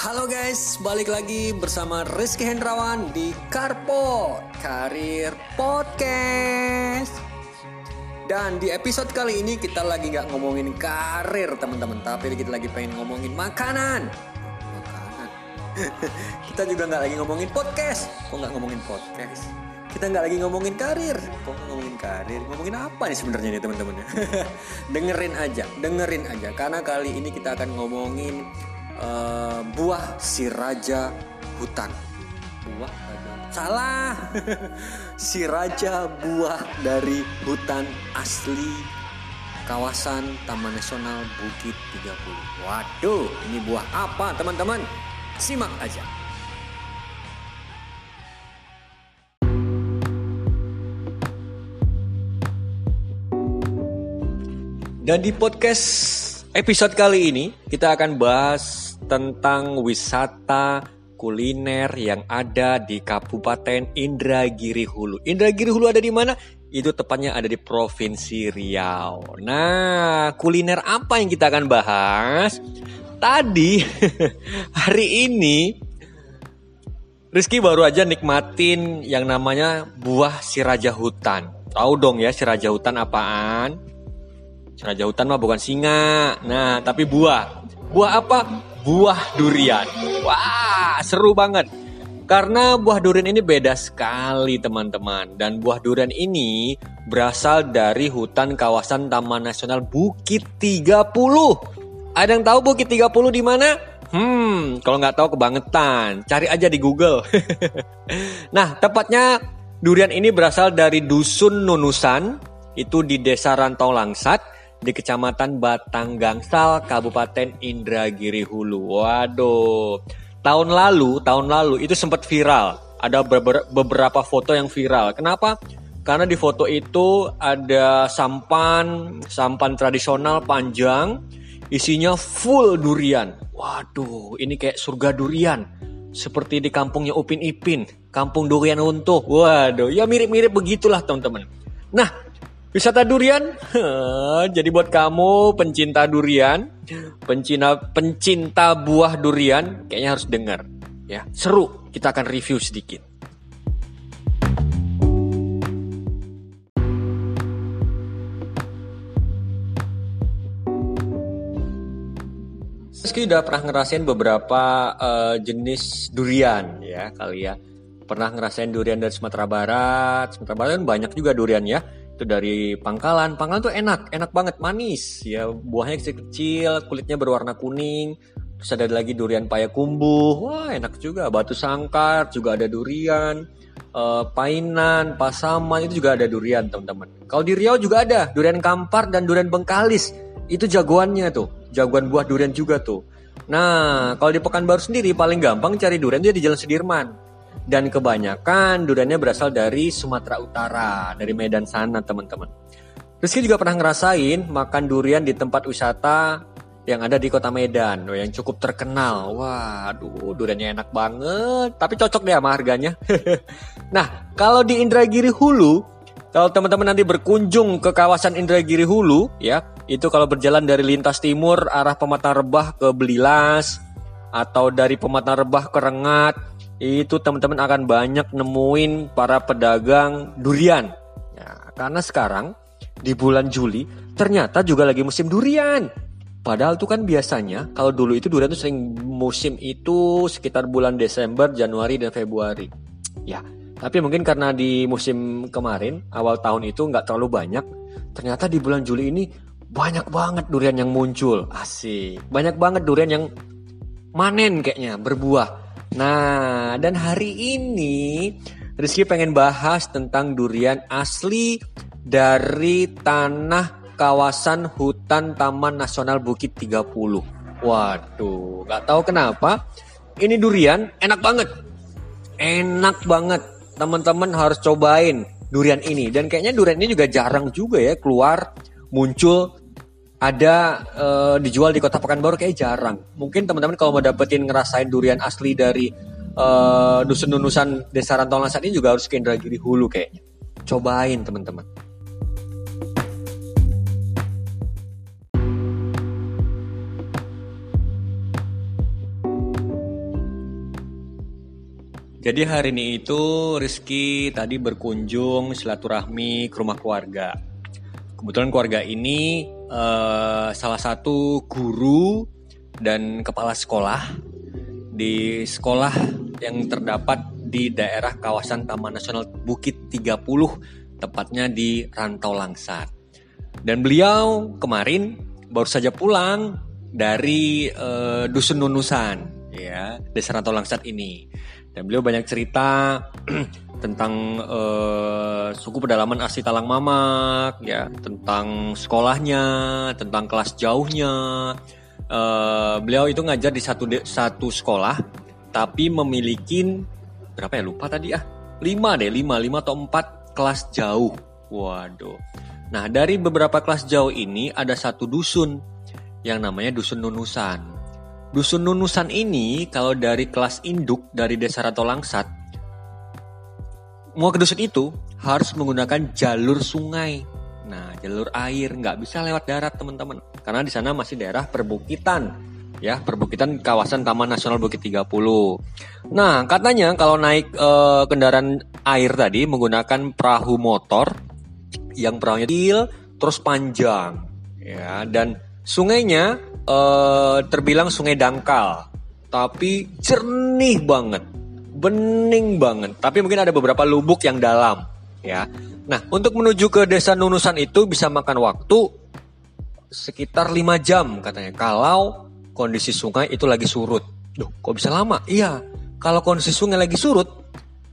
Halo guys, balik lagi bersama Rizky Hendrawan di Karpo Karir Podcast. Dan di episode kali ini kita lagi nggak ngomongin karir teman-teman, tapi kita lagi pengen ngomongin makanan. Makanan. kita juga nggak lagi ngomongin podcast. Kok nggak ngomongin podcast? Kita nggak lagi ngomongin karir. Kok ngomongin karir? Ngomongin apa nih sebenarnya nih teman-teman? dengerin aja, dengerin aja. Karena kali ini kita akan ngomongin uh, buah si raja hutan. Buah raja. Salah. si raja buah dari hutan asli kawasan Taman Nasional Bukit 30. Waduh, ini buah apa teman-teman? Simak aja. Dan di podcast episode kali ini kita akan bahas tentang wisata kuliner yang ada di Kabupaten Indragiri Hulu. Indragiri Hulu ada di mana? Itu tepatnya ada di Provinsi Riau. Nah, kuliner apa yang kita akan bahas? Tadi hari ini Rizky baru aja nikmatin yang namanya buah si raja hutan. Tahu dong ya si raja hutan apaan? Raja hutan mah bukan singa. Nah, tapi buah. Buah apa? Buah durian. Wah, seru banget. Karena buah durian ini beda sekali teman-teman. Dan buah durian ini berasal dari hutan kawasan Taman Nasional Bukit 30. Ada yang tahu Bukit 30 di mana? Hmm, kalau nggak tahu kebangetan, cari aja di Google. nah, tepatnya durian ini berasal dari dusun Nunusan, itu di desa Rantau Langsat, di Kecamatan Batang Gangsal, Kabupaten Indragiri Hulu. Waduh, tahun lalu, tahun lalu itu sempat viral. Ada beberapa foto yang viral. Kenapa? Karena di foto itu ada sampan, sampan tradisional panjang, isinya full durian. Waduh, ini kayak surga durian. Seperti di kampungnya Upin Ipin, kampung durian runtuh. Waduh, ya mirip-mirip begitulah teman-teman. Nah, wisata durian, jadi buat kamu pencinta durian, pencinta pencinta buah durian, kayaknya harus dengar. Ya, seru. Kita akan review sedikit. Meski udah pernah ngerasain beberapa uh, jenis durian ya kali ya. Pernah ngerasain durian dari Sumatera Barat. Sumatera Barat kan banyak juga durian ya. Itu dari Pangkalan. Pangkalan tuh enak, enak banget, manis ya. Buahnya kecil-kecil, kulitnya berwarna kuning. Terus ada lagi durian payakumbuh. Wah, enak juga. Batu sangkar juga ada durian. Uh, Painan, Pasaman itu juga ada durian, teman-teman. Kalau di Riau juga ada durian kampar dan durian bengkalis. Itu jagoannya tuh jagoan buah durian juga tuh. Nah, kalau di Pekanbaru sendiri paling gampang cari durian itu di Jalan Sudirman. Dan kebanyakan duriannya berasal dari Sumatera Utara, dari Medan sana teman-teman. Rizky juga pernah ngerasain makan durian di tempat wisata yang ada di kota Medan, yang cukup terkenal. Waduh, duriannya enak banget, tapi cocok deh sama harganya. nah, kalau di Indragiri Hulu, kalau teman-teman nanti berkunjung ke kawasan Indragiri Hulu, ya, itu kalau berjalan dari lintas timur arah Pematang Rebah ke Belilas atau dari Pematang Rebah ke Rengat itu teman-teman akan banyak nemuin para pedagang durian. Ya, karena sekarang di bulan Juli ternyata juga lagi musim durian. Padahal itu kan biasanya kalau dulu itu durian itu sering musim itu sekitar bulan Desember, Januari dan Februari. Ya, tapi mungkin karena di musim kemarin awal tahun itu nggak terlalu banyak. Ternyata di bulan Juli ini banyak banget durian yang muncul. Asik. Banyak banget durian yang manen kayaknya, berbuah. Nah, dan hari ini Rizky pengen bahas tentang durian asli dari tanah kawasan hutan Taman Nasional Bukit 30. Waduh, gak tahu kenapa. Ini durian enak banget. Enak banget. Teman-teman harus cobain durian ini. Dan kayaknya durian ini juga jarang juga ya keluar muncul ada uh, dijual di kota Pekanbaru kayak jarang. Mungkin teman-teman kalau mau dapetin ngerasain durian asli dari uh, dusun-dusun desa Rantau Langsat ini juga harus ke Indragiri Hulu kayaknya. Cobain teman-teman. Jadi hari ini itu Rizky tadi berkunjung silaturahmi ke rumah keluarga. Kebetulan keluarga ini uh, salah satu guru dan kepala sekolah di sekolah yang terdapat di daerah kawasan Taman Nasional Bukit 30, tepatnya di Rantau Langsat. Dan beliau kemarin baru saja pulang dari uh, Dusun Nunusan, ya, Desa Rantau Langsat ini dan beliau banyak cerita tentang uh, suku pedalaman asli Talang Mamak, ya, tentang sekolahnya, tentang kelas jauhnya. Uh, beliau itu ngajar di satu satu sekolah, tapi memiliki berapa ya lupa tadi ah, lima deh, lima, lima atau empat kelas jauh. Waduh. Nah dari beberapa kelas jauh ini ada satu dusun yang namanya dusun Nunusan. Dusun Nunusan ini kalau dari kelas induk dari Desa Rato Langsat mau ke dusun itu harus menggunakan jalur sungai. Nah, jalur air nggak bisa lewat darat teman-teman, karena di sana masih daerah perbukitan, ya perbukitan kawasan Taman Nasional Bukit 30. Nah, katanya kalau naik e, kendaraan air tadi menggunakan perahu motor yang perahunya kecil terus panjang, ya dan sungainya uh, terbilang sungai dangkal, tapi jernih banget, bening banget. Tapi mungkin ada beberapa lubuk yang dalam, ya. Nah, untuk menuju ke desa Nunusan itu bisa makan waktu sekitar 5 jam katanya. Kalau kondisi sungai itu lagi surut. Duh, kok bisa lama? Iya, kalau kondisi sungai lagi surut,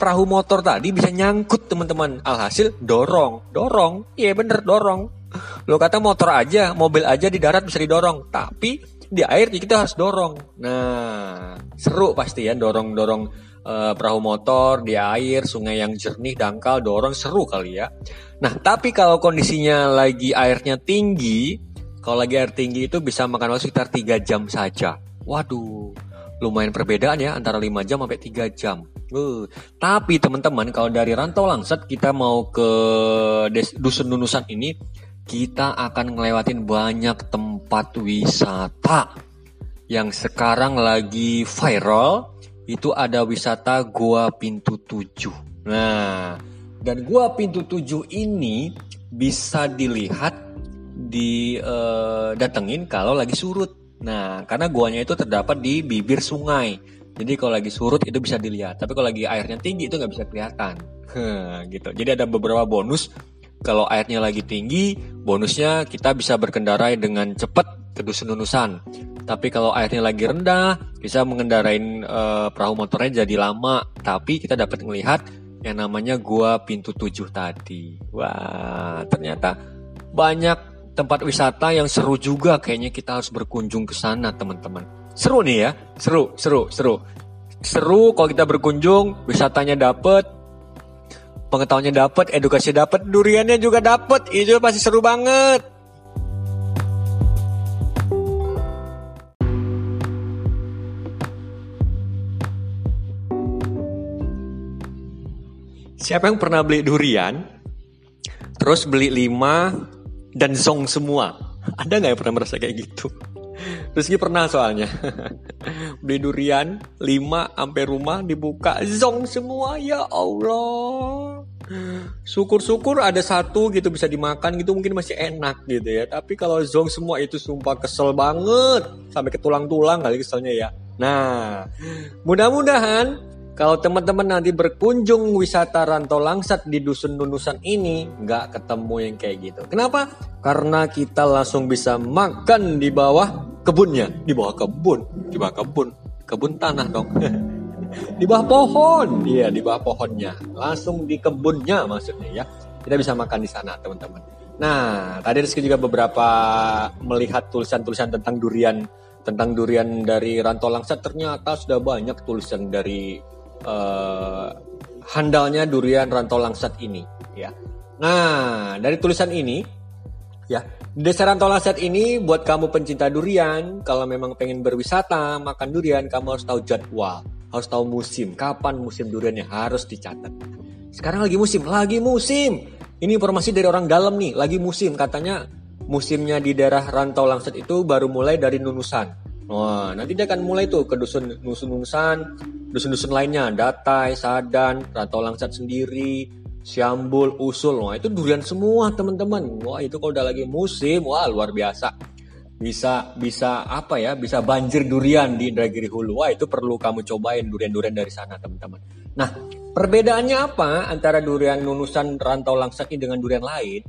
perahu motor tadi bisa nyangkut teman-teman. Alhasil dorong, dorong. Iya bener dorong Lo kata motor aja, mobil aja di darat bisa didorong, tapi di air kita harus dorong. Nah, seru pasti ya dorong-dorong uh, perahu motor di air, sungai yang jernih, dangkal, dorong seru kali ya. Nah, tapi kalau kondisinya lagi airnya tinggi, kalau lagi air tinggi itu bisa makan waktu sekitar 3 jam saja. Waduh, lumayan perbedaan ya antara 5 jam sampai 3 jam. Uh, tapi teman-teman kalau dari Rantau Langset kita mau ke Dusun Nunusan ini kita akan ngelewatin banyak tempat wisata yang sekarang lagi viral itu ada wisata Gua Pintu Tujuh. Nah, dan Gua Pintu Tujuh ini bisa dilihat di uh, datengin kalau lagi surut. Nah, karena guanya itu terdapat di bibir sungai. Jadi kalau lagi surut itu bisa dilihat. Tapi kalau lagi airnya tinggi itu nggak bisa kelihatan. gitu. Jadi ada beberapa bonus kalau airnya lagi tinggi, bonusnya kita bisa berkendara dengan cepat ke dusun nunusan. Tapi kalau airnya lagi rendah, bisa mengendarain e, perahu motornya jadi lama. Tapi kita dapat melihat yang namanya gua pintu tujuh tadi. Wah, ternyata banyak tempat wisata yang seru juga. Kayaknya kita harus berkunjung ke sana, teman-teman. Seru nih ya, seru, seru, seru. Seru kalau kita berkunjung, wisatanya dapet, pengetahuannya dapat, edukasi dapat, duriannya juga dapat. Itu pasti seru banget. Siapa yang pernah beli durian, terus beli lima dan zong semua? Ada nggak yang pernah merasa kayak gitu? Rizky pernah soalnya beli durian 5 sampai rumah dibuka zong semua ya Allah. Syukur-syukur ada satu gitu bisa dimakan gitu mungkin masih enak gitu ya. Tapi kalau zong semua itu sumpah kesel banget sampai ke tulang-tulang kali keselnya ya. Nah, mudah-mudahan kalau teman-teman nanti berkunjung wisata rantau langsat di dusun nunusan ini, nggak ketemu yang kayak gitu. Kenapa? Karena kita langsung bisa makan di bawah kebunnya, di bawah kebun, di bawah kebun, kebun tanah dong. di bawah pohon, iya di bawah pohonnya, langsung di kebunnya maksudnya ya. Kita bisa makan di sana teman-teman. Nah, tadi Rizky juga beberapa melihat tulisan-tulisan tentang durian tentang durian dari rantau langsat ternyata sudah banyak tulisan dari uh, handalnya durian rantau langsat ini ya. Nah, dari tulisan ini ya, Desa Rantau Langsat ini buat kamu pencinta durian, kalau memang pengen berwisata, makan durian, kamu harus tahu jadwal, harus tahu musim, kapan musim duriannya harus dicatat. Sekarang lagi musim, lagi musim. Ini informasi dari orang dalam nih, lagi musim katanya musimnya di daerah Rantau Langsat itu baru mulai dari Nunusan. Wah, nanti dia akan mulai tuh ke dusun dusun-dusun, dusun-dusun lainnya, Datai, Sadan, Rantau Langsat sendiri, Siambul, Usul. Wah, itu durian semua, teman-teman. Wah, itu kalau udah lagi musim, wah luar biasa. Bisa bisa apa ya? Bisa banjir durian di Indragiri Hulu. Wah, itu perlu kamu cobain durian-durian dari sana, teman-teman. Nah, perbedaannya apa antara durian nunusan Rantau Langsat ini dengan durian lain?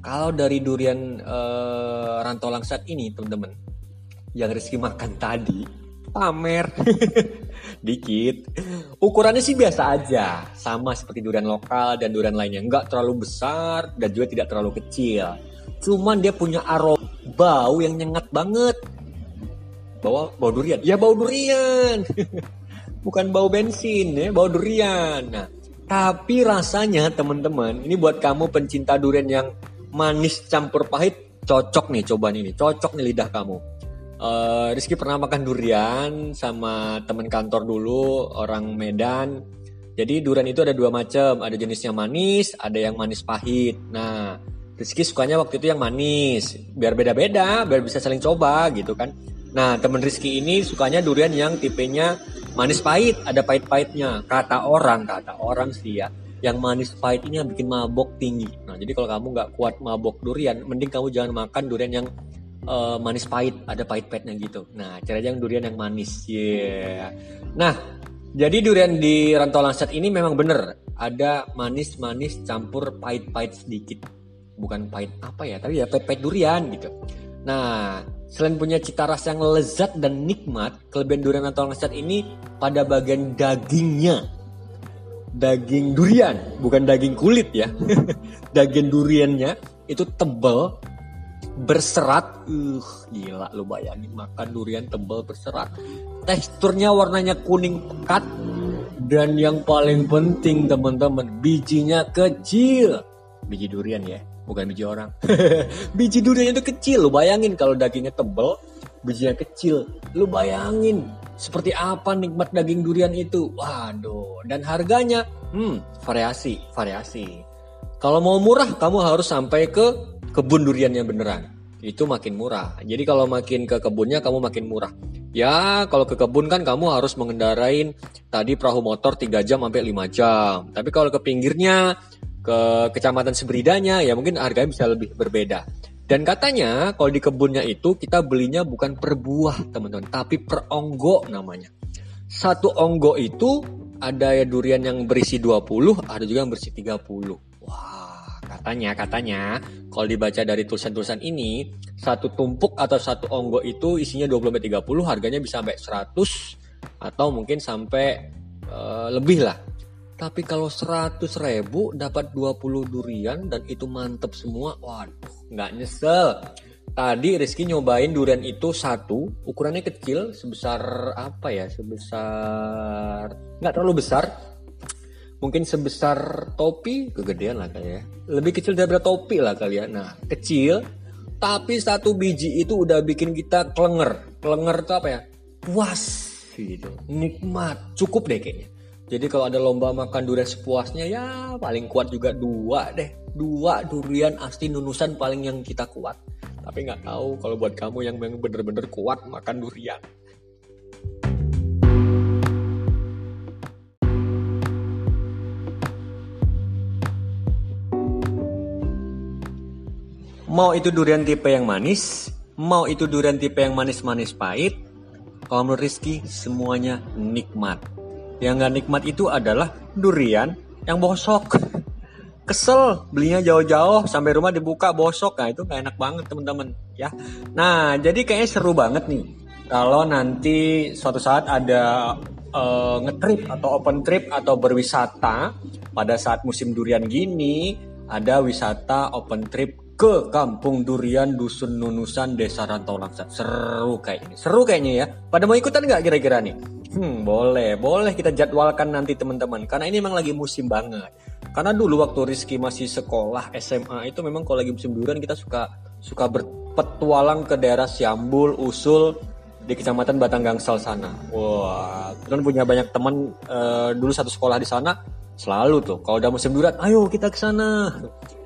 Kalau dari durian uh, Rantau Langsat ini, teman-teman, yang Rizky makan tadi. Pamer. Dikit. Ukurannya sih biasa aja. Sama seperti durian lokal dan durian lainnya. Nggak terlalu besar dan juga tidak terlalu kecil. Cuman dia punya aroma bau yang nyengat banget. Bau bau durian? Ya bau durian. Bukan bau bensin ya bau durian. Nah tapi rasanya teman-teman ini buat kamu pencinta durian yang manis campur pahit cocok nih coba nih cocok nih lidah kamu uh, Rizky pernah makan durian sama teman kantor dulu orang Medan. Jadi durian itu ada dua macam, ada jenisnya manis, ada yang manis pahit. Nah, Rizky sukanya waktu itu yang manis, biar beda-beda, biar bisa saling coba gitu kan. Nah, temen Rizky ini sukanya durian yang tipenya manis pahit, ada pahit-pahitnya. Kata orang, kata orang sih ya, yang manis pahit ini yang bikin mabok tinggi. Nah, jadi kalau kamu nggak kuat mabok durian, mending kamu jangan makan durian yang uh, manis pahit, ada pahit-pahitnya gitu. Nah, caranya yang durian yang manis. Yeah. Nah, jadi durian di Rantau Langsat ini memang bener ada manis-manis campur pahit-pahit sedikit. Bukan pahit apa ya, tapi ya pahit-pahit durian gitu. Nah, selain punya cita rasa yang lezat dan nikmat, kelebihan durian Rantau Langsat ini pada bagian dagingnya. Daging durian, bukan daging kulit ya. daging duriannya itu tebal berserat. Uh gila lu bayangin makan durian tebal berserat. Teksturnya warnanya kuning pekat. Dan yang paling penting teman-teman bijinya kecil. Biji durian ya bukan biji orang. Biji durian itu kecil lu bayangin kalau dagingnya tebal bijinya kecil. Lu bayangin seperti apa nikmat daging durian itu? Waduh dan harganya? Hmm variasi variasi. Kalau mau murah kamu harus sampai ke kebun duriannya beneran itu makin murah. Jadi kalau makin ke kebunnya kamu makin murah. Ya, kalau ke kebun kan kamu harus mengendarain tadi perahu motor 3 jam sampai 5 jam. Tapi kalau ke pinggirnya, ke kecamatan Sebridanya ya mungkin harganya bisa lebih berbeda. Dan katanya kalau di kebunnya itu kita belinya bukan per buah teman-teman, tapi per onggo namanya. Satu onggo itu ada ya durian yang berisi 20, ada juga yang berisi 30. Katanya, katanya, kalau dibaca dari tulisan-tulisan ini, satu tumpuk atau satu onggo itu isinya 20-30, harganya bisa sampai 100 atau mungkin sampai uh, lebih lah. Tapi kalau 100 ribu dapat 20 durian dan itu mantep semua, waduh, nggak nyesel. Tadi Rizky nyobain durian itu satu, ukurannya kecil, sebesar apa ya? Sebesar nggak terlalu besar, mungkin sebesar topi kegedean lah kali ya. Lebih kecil daripada topi lah kali ya. Nah kecil tapi satu biji itu udah bikin kita klenger. Klenger itu apa ya? Puas gitu. Nikmat. Cukup deh kayaknya. Jadi kalau ada lomba makan durian sepuasnya ya paling kuat juga dua deh. Dua durian asli nunusan paling yang kita kuat. Tapi nggak tahu kalau buat kamu yang bener-bener kuat makan durian Mau itu durian tipe yang manis, mau itu durian tipe yang manis-manis pahit, kalau menurut Rizky semuanya nikmat. Yang gak nikmat itu adalah durian yang bosok. Kesel belinya jauh-jauh sampai rumah dibuka bosok. Nah itu gak enak banget teman-teman ya. Nah jadi kayaknya seru banget nih. Kalau nanti suatu saat ada uh, ngetrip atau open trip atau berwisata pada saat musim durian gini ada wisata open trip ke Kampung Durian Dusun Nunusan Desa Rantau Langsat. Seru kayak ini. Seru kayaknya ya. Pada mau ikutan nggak kira-kira nih? Hmm, boleh. Boleh kita jadwalkan nanti teman-teman. Karena ini memang lagi musim banget. Karena dulu waktu Rizky masih sekolah SMA itu memang kalau lagi musim durian kita suka suka berpetualang ke daerah Siambul, Usul, di kecamatan Batang Gangsal sana. Wah, kan punya banyak teman uh, dulu satu sekolah di sana. Selalu tuh, kalau udah musim durian, ayo kita ke sana.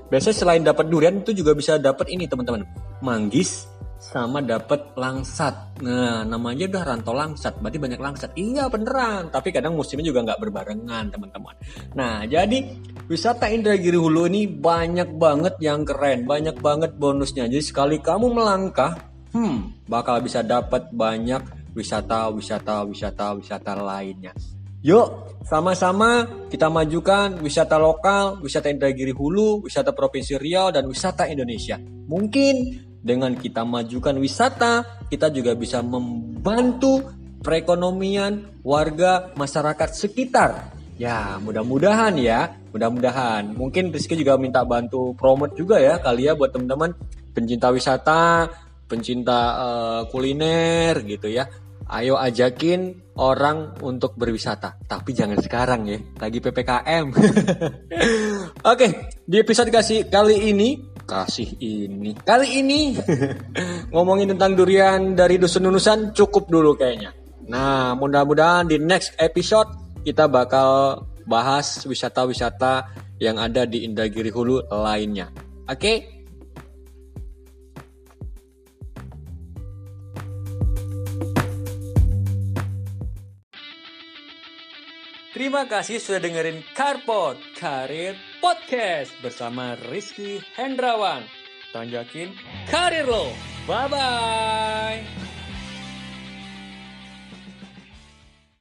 Biasanya selain dapat durian itu juga bisa dapat ini teman-teman. Manggis, sama dapat langsat. Nah, namanya udah rantau langsat, berarti banyak langsat. Iya beneran, tapi kadang musimnya juga nggak berbarengan teman-teman. Nah, jadi wisata Indragiri Hulu ini banyak banget yang keren, banyak banget bonusnya. Jadi sekali kamu melangkah, hmm, bakal bisa dapat banyak wisata, wisata, wisata, wisata lainnya. Yuk, sama-sama kita majukan wisata lokal, wisata Indragiri Hulu, wisata Provinsi Riau, dan wisata Indonesia. Mungkin dengan kita majukan wisata, kita juga bisa membantu perekonomian warga masyarakat sekitar. Ya, mudah-mudahan ya, mudah-mudahan. Mungkin Rizky juga minta bantu promote juga ya kali ya buat teman-teman pencinta wisata, pencinta uh, kuliner gitu ya. Ayo ajakin orang untuk berwisata, tapi jangan sekarang ya, lagi PPKM. Oke, di episode kasih kali ini kasih ini. Kali ini ngomongin tentang durian dari dusun nunusan cukup dulu kayaknya. Nah, mudah-mudahan di next episode kita bakal bahas wisata-wisata yang ada di Indragiri Hulu lainnya. Oke? Okay? Terima kasih sudah dengerin Carpot Karir Podcast bersama Rizky Hendrawan. Tanjakin karir lo. Bye-bye.